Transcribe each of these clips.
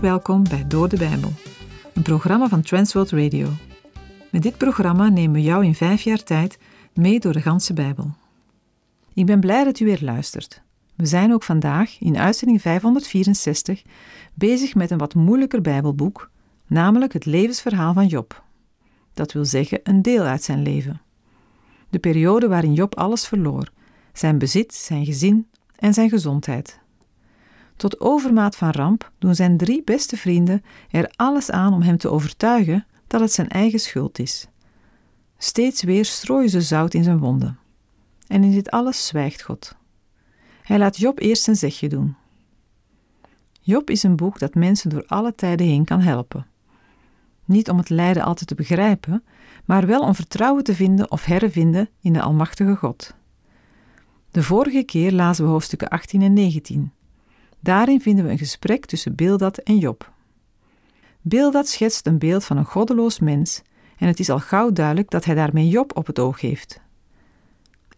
Welkom bij Door de Bijbel, een programma van Transworld Radio. Met dit programma nemen we jou in vijf jaar tijd mee door de ganse Bijbel. Ik ben blij dat u weer luistert. We zijn ook vandaag, in uitzending 564, bezig met een wat moeilijker Bijbelboek, namelijk het levensverhaal van Job. Dat wil zeggen een deel uit zijn leven. De periode waarin Job alles verloor: zijn bezit, zijn gezin en zijn gezondheid. Tot overmaat van ramp doen zijn drie beste vrienden er alles aan om hem te overtuigen dat het zijn eigen schuld is. Steeds weer strooien ze zout in zijn wonden. En in dit alles zwijgt God. Hij laat Job eerst zijn zegje doen. Job is een boek dat mensen door alle tijden heen kan helpen. Niet om het lijden altijd te begrijpen, maar wel om vertrouwen te vinden of hervinden in de Almachtige God. De vorige keer lazen we hoofdstukken 18 en 19. Daarin vinden we een gesprek tussen Bildad en Job. Bildad schetst een beeld van een goddeloos mens en het is al gauw duidelijk dat hij daarmee Job op het oog heeft.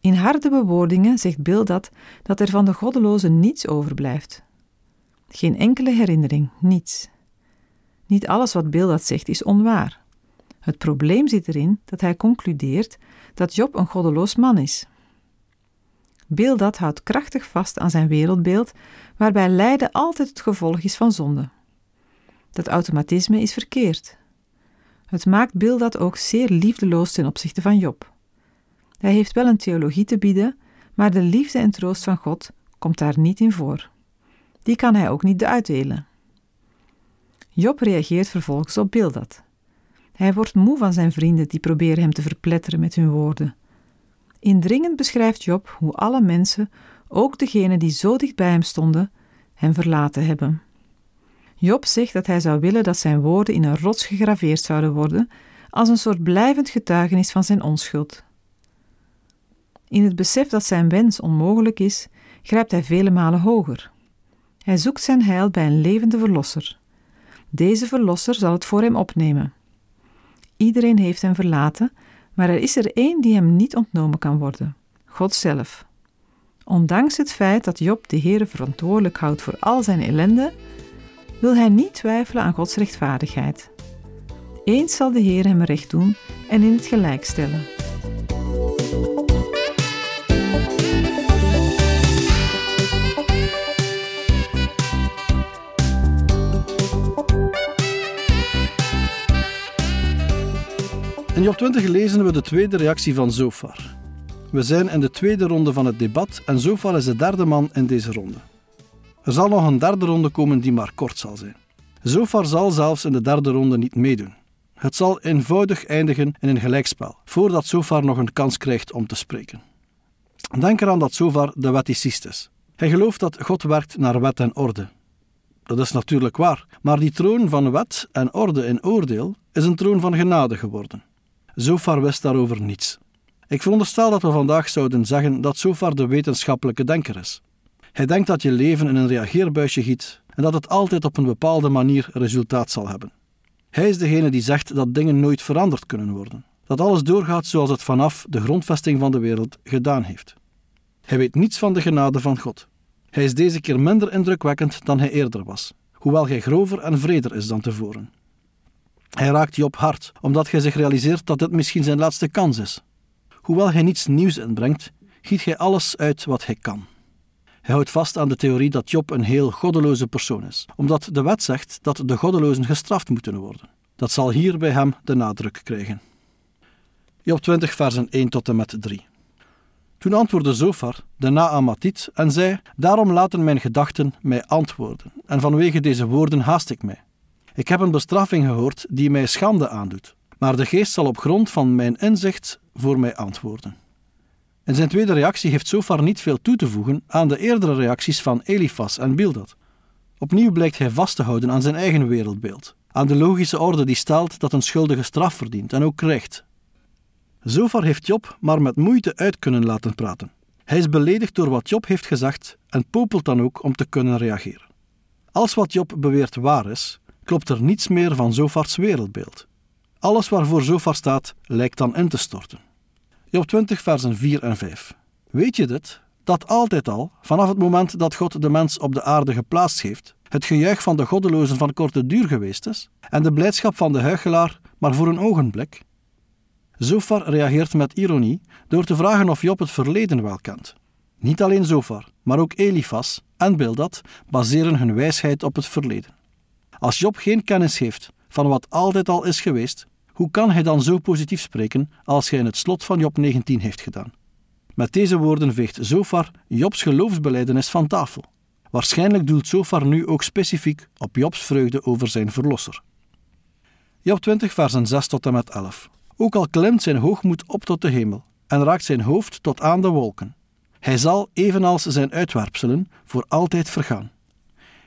In harde bewoordingen zegt Bildad dat er van de goddeloze niets overblijft. Geen enkele herinnering, niets. Niet alles wat Bildad zegt is onwaar. Het probleem zit erin dat hij concludeert dat Job een goddeloos man is. Bildad houdt krachtig vast aan zijn wereldbeeld, waarbij lijden altijd het gevolg is van zonde. Dat automatisme is verkeerd. Het maakt Bildad ook zeer liefdeloos ten opzichte van Job. Hij heeft wel een theologie te bieden, maar de liefde en troost van God komt daar niet in voor. Die kan hij ook niet uitdelen. Job reageert vervolgens op Bildad. Hij wordt moe van zijn vrienden die proberen hem te verpletteren met hun woorden. Indringend beschrijft Job hoe alle mensen, ook degenen die zo dicht bij hem stonden, hem verlaten hebben. Job zegt dat hij zou willen dat zijn woorden in een rots gegraveerd zouden worden, als een soort blijvend getuigenis van zijn onschuld. In het besef dat zijn wens onmogelijk is, grijpt hij vele malen hoger. Hij zoekt zijn heil bij een levende verlosser. Deze verlosser zal het voor hem opnemen. Iedereen heeft hem verlaten, maar er is er één die hem niet ontnomen kan worden: God zelf. Ondanks het feit dat Job de Heere verantwoordelijk houdt voor al zijn ellende, wil hij niet twijfelen aan Gods rechtvaardigheid. Eens zal de Heer hem recht doen en in het gelijk stellen. In Job 20 lezen we de tweede reactie van Zofar. We zijn in de tweede ronde van het debat en Zofar is de derde man in deze ronde. Er zal nog een derde ronde komen die maar kort zal zijn. Zofar zal zelfs in de derde ronde niet meedoen. Het zal eenvoudig eindigen in een gelijkspel, voordat Zofar nog een kans krijgt om te spreken. Denk eraan dat Zofar de wetticist is. Hij gelooft dat God werkt naar wet en orde. Dat is natuurlijk waar, maar die troon van wet en orde in oordeel is een troon van genade geworden. Zofar wist daarover niets. Ik veronderstel dat we vandaag zouden zeggen dat Zofar de wetenschappelijke denker is. Hij denkt dat je leven in een reageerbuisje giet en dat het altijd op een bepaalde manier resultaat zal hebben. Hij is degene die zegt dat dingen nooit veranderd kunnen worden, dat alles doorgaat zoals het vanaf de grondvesting van de wereld gedaan heeft. Hij weet niets van de genade van God. Hij is deze keer minder indrukwekkend dan hij eerder was, hoewel hij grover en vreder is dan tevoren. Hij raakt je op hart, omdat hij zich realiseert dat dit misschien zijn laatste kans is. Hoewel hij niets nieuws inbrengt, giet hij alles uit wat hij kan. Hij houdt vast aan de theorie dat Job een heel goddeloze persoon is, omdat de wet zegt dat de goddelozen gestraft moeten worden. Dat zal hier bij hem de nadruk krijgen. Job 20, versen 1 tot en met 3. Toen antwoordde Zofar, de Naamatiet, en zei: Daarom laten mijn gedachten mij antwoorden, en vanwege deze woorden haast ik mij. Ik heb een bestraffing gehoord die mij schande aandoet, maar de geest zal op grond van mijn inzicht voor mij antwoorden. In zijn tweede reactie heeft Zofar niet veel toe te voegen aan de eerdere reacties van Elifas en Bildad. Opnieuw blijkt hij vast te houden aan zijn eigen wereldbeeld, aan de logische orde die stelt dat een schuldige straf verdient en ook krijgt. Zofar heeft Job maar met moeite uit kunnen laten praten. Hij is beledigd door wat Job heeft gezegd en popelt dan ook om te kunnen reageren. Als wat Job beweert waar is, klopt er niets meer van Zofars wereldbeeld. Alles waarvoor Zofar staat, lijkt dan in te storten. Job 20, versen 4 en 5. Weet je dit? Dat altijd al, vanaf het moment dat God de mens op de aarde geplaatst heeft, het gejuich van de goddelozen van korte duur geweest is en de blijdschap van de huichelaar maar voor een ogenblik? Zofar reageert met ironie door te vragen of Job het verleden wel kent. Niet alleen Zofar, maar ook Elifas en Bildad baseren hun wijsheid op het verleden. Als Job geen kennis heeft van wat altijd al is geweest, hoe kan hij dan zo positief spreken als hij in het slot van Job 19 heeft gedaan? Met deze woorden veegt Zofar Jobs geloofsbeleidenis van tafel. Waarschijnlijk doelt Zofar nu ook specifiek op Jobs vreugde over zijn verlosser. Job 20, versen 6 tot en met 11. Ook al klimt zijn hoogmoed op tot de hemel en raakt zijn hoofd tot aan de wolken. Hij zal, evenals zijn uitwerpselen, voor altijd vergaan.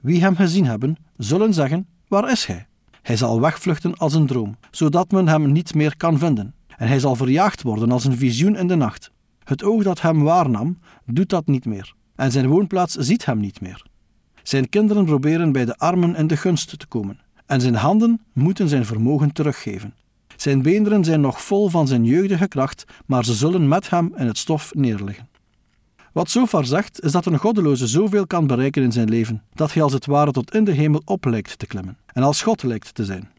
Wie hem gezien hebben, zullen zeggen: Waar is hij? Hij zal wegvluchten als een droom, zodat men hem niet meer kan vinden. En hij zal verjaagd worden als een visioen in de nacht. Het oog dat hem waarnam, doet dat niet meer, en zijn woonplaats ziet hem niet meer. Zijn kinderen proberen bij de armen in de gunst te komen, en zijn handen moeten zijn vermogen teruggeven. Zijn beenderen zijn nog vol van zijn jeugdige kracht, maar ze zullen met hem in het stof neerliggen. Wat Zofar zegt, is dat een goddeloze zoveel kan bereiken in zijn leven, dat hij als het ware tot in de hemel op lijkt te klimmen en als God lijkt te zijn.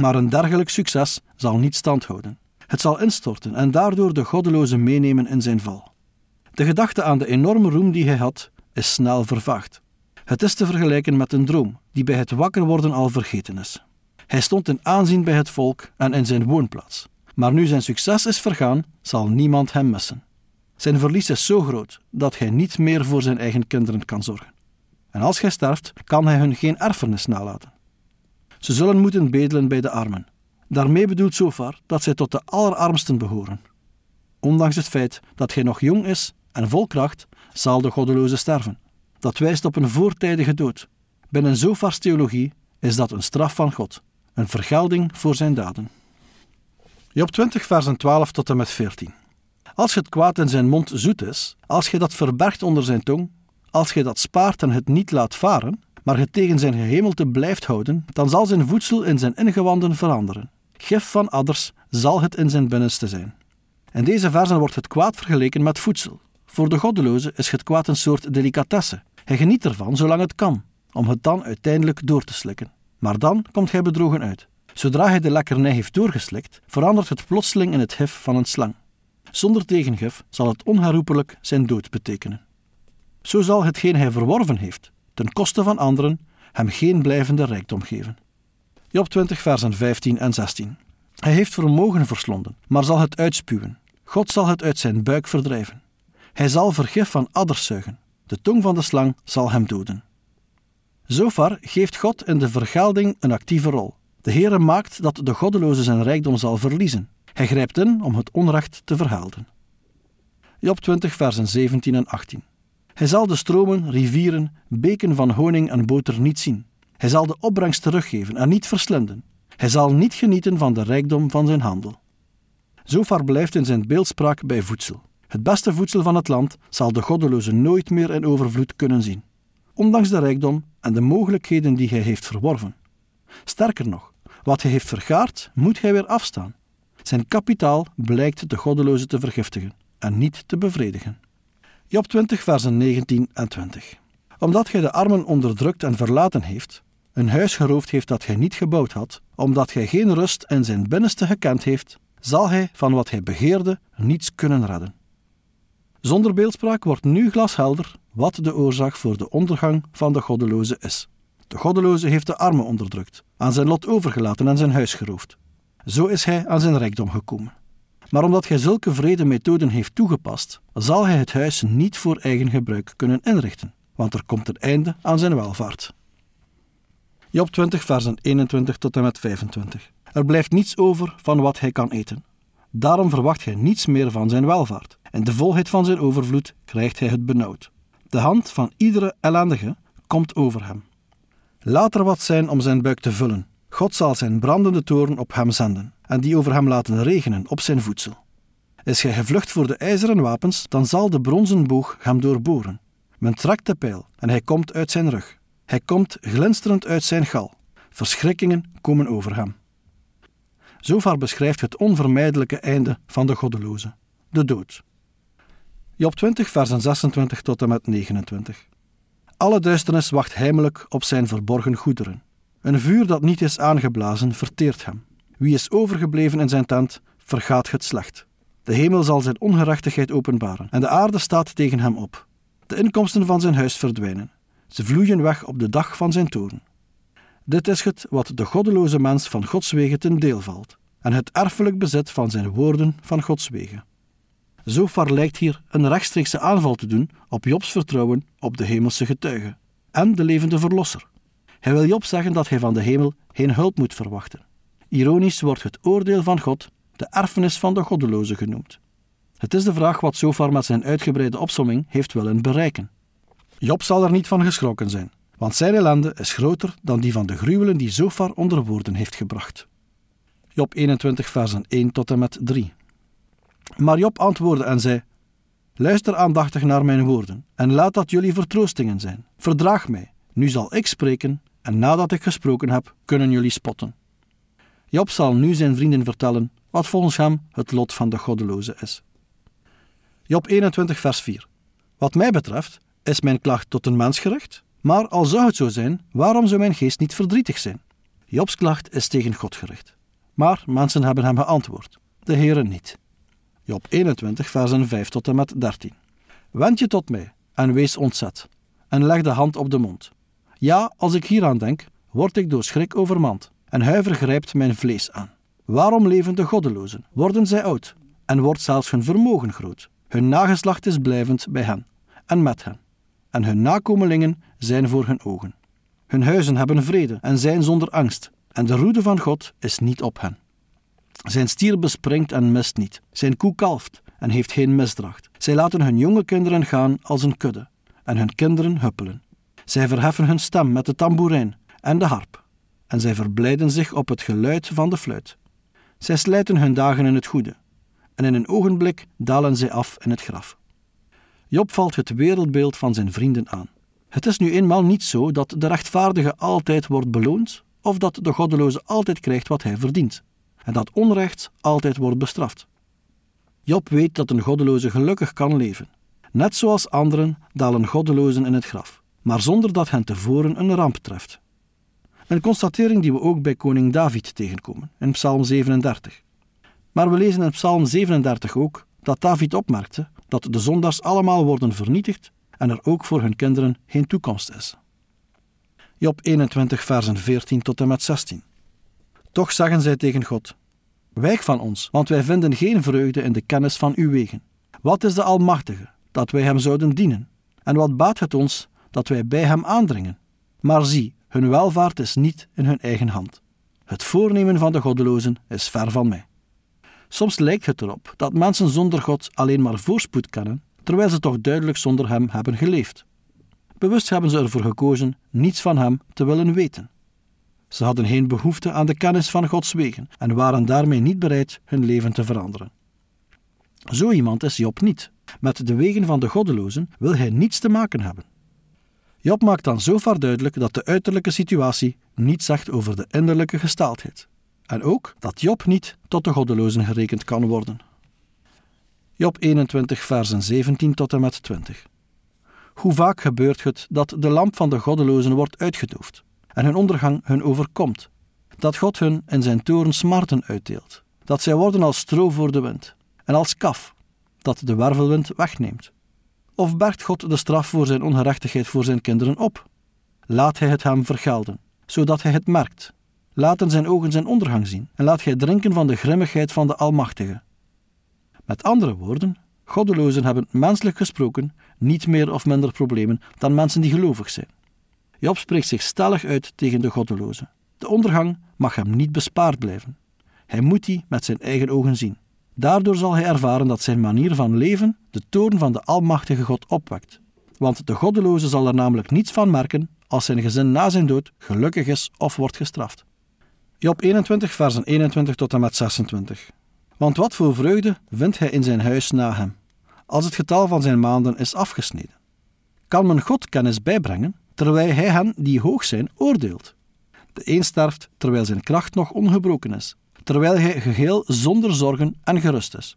Maar een dergelijk succes zal niet standhouden. Het zal instorten en daardoor de goddeloze meenemen in zijn val. De gedachte aan de enorme roem die hij had, is snel vervaagd. Het is te vergelijken met een droom die bij het wakker worden al vergeten is. Hij stond in aanzien bij het volk en in zijn woonplaats. Maar nu zijn succes is vergaan, zal niemand hem missen. Zijn verlies is zo groot dat hij niet meer voor zijn eigen kinderen kan zorgen. En als hij sterft, kan hij hun geen erfenis nalaten. Ze zullen moeten bedelen bij de armen. Daarmee bedoelt Zofar dat zij tot de allerarmsten behoren. Ondanks het feit dat hij nog jong is en vol kracht, zal de goddeloze sterven. Dat wijst op een voortijdige dood. Binnen Zofars theologie is dat een straf van God, een vergelding voor zijn daden. Job 20, versen 12 tot en met 14. Als het kwaad in zijn mond zoet is, als je dat verbergt onder zijn tong, als je dat spaart en het niet laat varen, maar het tegen zijn gehemelte blijft houden, dan zal zijn voedsel in zijn ingewanden veranderen. Gif van adders zal het in zijn binnenste zijn. In deze versen wordt het kwaad vergeleken met voedsel. Voor de goddeloze is het kwaad een soort delicatesse. Hij geniet ervan zolang het kan, om het dan uiteindelijk door te slikken. Maar dan komt hij bedrogen uit. Zodra hij de lekkernij heeft doorgeslikt, verandert het plotseling in het gif van een slang. Zonder tegengif zal het onherroepelijk zijn dood betekenen. Zo zal hetgeen hij verworven heeft, ten koste van anderen, hem geen blijvende rijkdom geven. Job 20, versen 15 en 16. Hij heeft vermogen verslonden, maar zal het uitspuwen. God zal het uit zijn buik verdrijven. Hij zal vergif van adders zuigen. De tong van de slang zal hem doden. Zofar geeft God in de vergelding een actieve rol. De Heere maakt dat de goddeloze zijn rijkdom zal verliezen. Hij grijpt in om het onrecht te verhelden. Job 20, versen 17 en 18. Hij zal de stromen, rivieren, beken van honing en boter niet zien. Hij zal de opbrengst teruggeven en niet verslinden. Hij zal niet genieten van de rijkdom van zijn handel. Zofar blijft in zijn beeldspraak bij voedsel. Het beste voedsel van het land zal de goddeloze nooit meer in overvloed kunnen zien, ondanks de rijkdom en de mogelijkheden die hij heeft verworven. Sterker nog, wat hij heeft vergaard, moet hij weer afstaan. Zijn kapitaal blijkt de goddeloze te vergiftigen en niet te bevredigen. Job 20, versen 19 en 20. Omdat gij de armen onderdrukt en verlaten heeft, een huis geroofd heeft dat gij niet gebouwd had, omdat gij geen rust in zijn binnenste gekend heeft, zal hij van wat hij begeerde niets kunnen redden. Zonder beeldspraak wordt nu glashelder wat de oorzaak voor de ondergang van de goddeloze is. De goddeloze heeft de armen onderdrukt, aan zijn lot overgelaten en zijn huis geroofd. Zo is hij aan zijn rijkdom gekomen. Maar omdat hij zulke vrede methoden heeft toegepast, zal hij het huis niet voor eigen gebruik kunnen inrichten, want er komt een einde aan zijn welvaart. Job 20, versen 21 tot en met 25. Er blijft niets over van wat hij kan eten. Daarom verwacht hij niets meer van zijn welvaart. In de volheid van zijn overvloed krijgt hij het benauwd. De hand van iedere ellendige komt over hem. Laat er wat zijn om zijn buik te vullen. God zal zijn brandende toren op hem zenden en die over hem laten regenen op zijn voedsel. Is hij gevlucht voor de ijzeren wapens, dan zal de bronzen boog hem doorboren. Men trekt de pijl en hij komt uit zijn rug. Hij komt glinsterend uit zijn gal. Verschrikkingen komen over hem. Zover beschrijft het onvermijdelijke einde van de goddeloze, de dood. Job 20, versen 26 tot en met 29. Alle duisternis wacht heimelijk op zijn verborgen goederen. Een vuur dat niet is aangeblazen, verteert hem. Wie is overgebleven in zijn tent, vergaat het slecht. De hemel zal zijn ongerechtigheid openbaren en de aarde staat tegen hem op. De inkomsten van zijn huis verdwijnen. Ze vloeien weg op de dag van zijn toren. Dit is het wat de goddeloze mens van Gods wegen ten deel valt, en het erfelijk bezit van zijn woorden van Gods wegen. Zofar lijkt hier een rechtstreekse aanval te doen op Jobs vertrouwen op de hemelse getuige en de levende verlosser. Hij wil Job zeggen dat hij van de hemel geen hulp moet verwachten. Ironisch wordt het oordeel van God de erfenis van de goddeloze genoemd. Het is de vraag wat Zofar met zijn uitgebreide opsomming heeft willen bereiken. Job zal er niet van geschrokken zijn, want zijn ellende is groter dan die van de gruwelen die Zofar onder woorden heeft gebracht. Job 21, versen 1 tot en met 3. Maar Job antwoordde en zei: Luister aandachtig naar mijn woorden en laat dat jullie vertroostingen zijn. Verdraag mij, nu zal ik spreken en nadat ik gesproken heb, kunnen jullie spotten. Job zal nu zijn vrienden vertellen wat volgens hem het lot van de goddeloze is. Job 21, vers 4. Wat mij betreft is mijn klacht tot een mens gericht, maar al zou het zo zijn, waarom zou mijn geest niet verdrietig zijn? Jobs klacht is tegen God gericht. Maar mensen hebben hem geantwoord, de Heere niet. Job 21, versen 5 tot en met 13. Wend je tot mij en wees ontzet, en leg de hand op de mond. Ja, als ik hieraan denk, word ik door schrik overmand, en huiver grijpt mijn vlees aan. Waarom leven de goddelozen? Worden zij oud, en wordt zelfs hun vermogen groot? Hun nageslacht is blijvend bij hen, en met hen, en hun nakomelingen zijn voor hun ogen. Hun huizen hebben vrede en zijn zonder angst, en de roede van God is niet op hen. Zijn stier bespringt en mist niet. Zijn koe kalft en heeft geen misdracht. Zij laten hun jonge kinderen gaan als een kudde, en hun kinderen huppelen. Zij verheffen hun stem met de tamboerijn en de harp, en zij verblijden zich op het geluid van de fluit. Zij slijten hun dagen in het goede, en in een ogenblik dalen zij af in het graf. Job valt het wereldbeeld van zijn vrienden aan. Het is nu eenmaal niet zo dat de rechtvaardige altijd wordt beloond, of dat de goddeloze altijd krijgt wat hij verdient en dat onrecht altijd wordt bestraft. Job weet dat een goddeloze gelukkig kan leven. Net zoals anderen dalen goddelozen in het graf, maar zonder dat hen tevoren een ramp treft. Een constatering die we ook bij koning David tegenkomen, in Psalm 37. Maar we lezen in Psalm 37 ook dat David opmerkte dat de zondaars allemaal worden vernietigd en er ook voor hun kinderen geen toekomst is. Job 21, versen 14 tot en met 16. Toch zeggen zij tegen God: Wijg van ons, want wij vinden geen vreugde in de kennis van uw wegen. Wat is de Almachtige, dat wij hem zouden dienen? En wat baat het ons dat wij bij hem aandringen? Maar zie, hun welvaart is niet in hun eigen hand. Het voornemen van de goddelozen is ver van mij. Soms lijkt het erop dat mensen zonder God alleen maar voorspoed kennen, terwijl ze toch duidelijk zonder hem hebben geleefd. Bewust hebben ze ervoor gekozen niets van hem te willen weten. Ze hadden geen behoefte aan de kennis van Gods wegen en waren daarmee niet bereid hun leven te veranderen. Zo iemand is Job niet. Met de wegen van de goddelozen wil hij niets te maken hebben. Job maakt dan zo ver duidelijk dat de uiterlijke situatie niets zegt over de innerlijke gestaaldheid. En ook dat Job niet tot de goddelozen gerekend kan worden. Job 21, versen 17 tot en met 20. Hoe vaak gebeurt het dat de lamp van de goddelozen wordt uitgedoofd? en hun ondergang hun overkomt. Dat God hun in zijn toren smarten uitdeelt. Dat zij worden als stro voor de wind en als kaf dat de wervelwind wegneemt. Of bergt God de straf voor zijn ongerechtigheid voor zijn kinderen op? Laat hij het hem vergelden, zodat hij het merkt. Laten zijn ogen zijn ondergang zien en laat gij drinken van de grimmigheid van de Almachtige. Met andere woorden, goddelozen hebben menselijk gesproken niet meer of minder problemen dan mensen die gelovig zijn. Job spreekt zich stellig uit tegen de goddeloze. De ondergang mag hem niet bespaard blijven. Hij moet die met zijn eigen ogen zien. Daardoor zal hij ervaren dat zijn manier van leven de toorn van de Almachtige God opwekt. Want de goddeloze zal er namelijk niets van merken als zijn gezin na zijn dood gelukkig is of wordt gestraft. Job 21, versen 21 tot en met 26. Want wat voor vreugde vindt hij in zijn huis na hem, als het getal van zijn maanden is afgesneden? Kan men God kennis bijbrengen terwijl hij hen die hoog zijn oordeelt. De een sterft terwijl zijn kracht nog ongebroken is, terwijl hij geheel zonder zorgen en gerust is.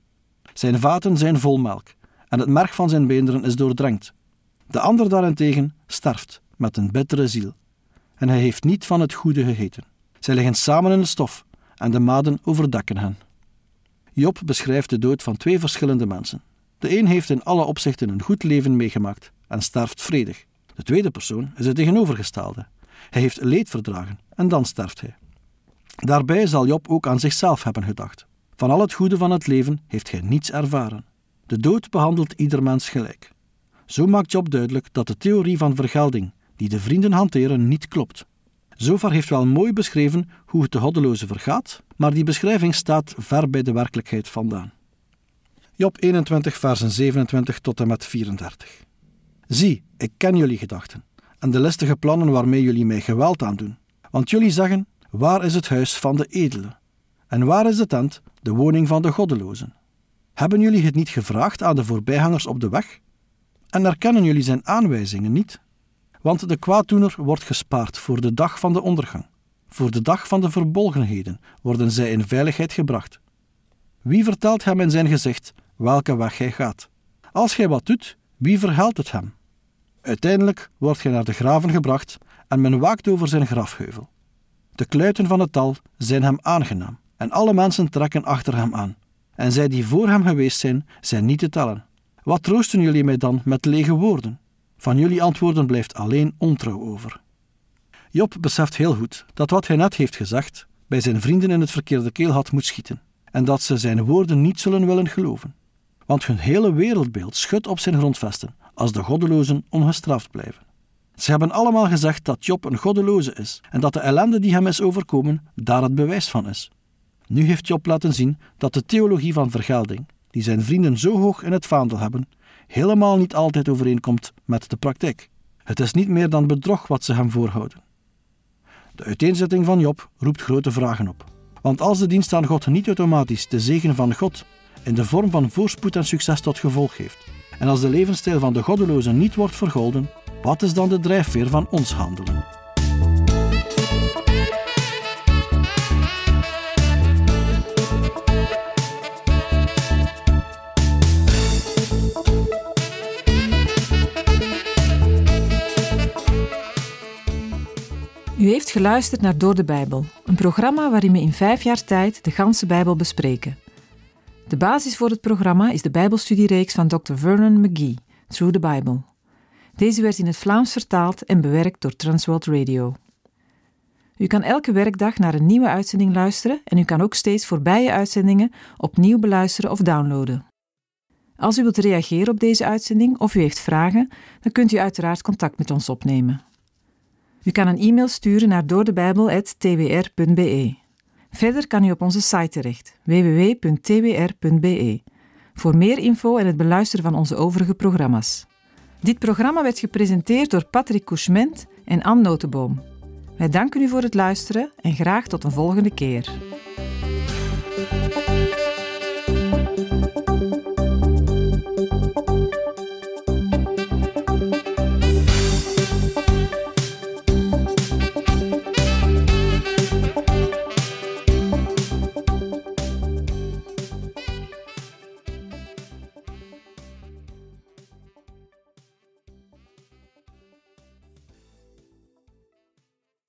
Zijn vaten zijn vol melk, en het merg van zijn beenderen is doordrenkt. De ander daarentegen sterft met een bittere ziel. En hij heeft niet van het goede gegeten. Zij liggen samen in de stof en de maden overdekken hen. Job beschrijft de dood van twee verschillende mensen. De een heeft in alle opzichten een goed leven meegemaakt en sterft vredig. De tweede persoon is het tegenovergestelde. Hij heeft leed verdragen en dan sterft hij. Daarbij zal Job ook aan zichzelf hebben gedacht. Van al het goede van het leven heeft hij niets ervaren. De dood behandelt ieder mens gelijk. Zo maakt Job duidelijk dat de theorie van vergelding, die de vrienden hanteren, niet klopt. Zover heeft wel mooi beschreven hoe het de goddeloze vergaat, maar die beschrijving staat ver bij de werkelijkheid vandaan. Job 21, versen 27 tot en met 34. Zie, ik ken jullie gedachten en de listige plannen waarmee jullie mij geweld aandoen. Want jullie zeggen: Waar is het huis van de edelen? En waar is de tent, de woning van de goddelozen? Hebben jullie het niet gevraagd aan de voorbijgangers op de weg? En erkennen jullie zijn aanwijzingen niet? Want de kwaaddoener wordt gespaard voor de dag van de ondergang. Voor de dag van de verbolgenheden worden zij in veiligheid gebracht. Wie vertelt hem in zijn gezicht welke weg hij gaat? Als gij wat doet, wie verhelpt het hem? Uiteindelijk wordt gij naar de graven gebracht en men waakt over zijn grafheuvel. De kluiten van het tal zijn hem aangenaam en alle mensen trekken achter hem aan. En zij die voor hem geweest zijn, zijn niet te tellen. Wat troosten jullie mij dan met lege woorden? Van jullie antwoorden blijft alleen ontrouw over. Job beseft heel goed dat wat hij net heeft gezegd bij zijn vrienden in het verkeerde keelhat moet schieten en dat ze zijn woorden niet zullen willen geloven. Want hun hele wereldbeeld schudt op zijn grondvesten als de goddelozen ongestraft blijven. Ze hebben allemaal gezegd dat Job een goddeloze is en dat de ellende die hem is overkomen daar het bewijs van is. Nu heeft Job laten zien dat de theologie van vergelding, die zijn vrienden zo hoog in het vaandel hebben, helemaal niet altijd overeenkomt met de praktijk. Het is niet meer dan bedrog wat ze hem voorhouden. De uiteenzetting van Job roept grote vragen op. Want als de dienst aan God niet automatisch de zegen van God in de vorm van voorspoed en succes tot gevolg heeft, en als de levensstijl van de goddelozen niet wordt vergolden, wat is dan de drijfveer van ons handelen? U heeft geluisterd naar Door de Bijbel, een programma waarin we in vijf jaar tijd de ganse Bijbel bespreken. De basis voor het programma is de Bijbelstudiereeks van Dr. Vernon McGee, Through the Bible. Deze werd in het Vlaams vertaald en bewerkt door Transworld Radio. U kan elke werkdag naar een nieuwe uitzending luisteren en u kan ook steeds voorbije uitzendingen opnieuw beluisteren of downloaden. Als u wilt reageren op deze uitzending of u heeft vragen, dan kunt u uiteraard contact met ons opnemen. U kan een e-mail sturen naar doordebijbel.twr.be. Verder kan u op onze site terecht, www.twr.be, voor meer info en het beluisteren van onze overige programma's. Dit programma werd gepresenteerd door Patrick Couchement en Anne Notenboom. Wij danken u voor het luisteren en graag tot een volgende keer.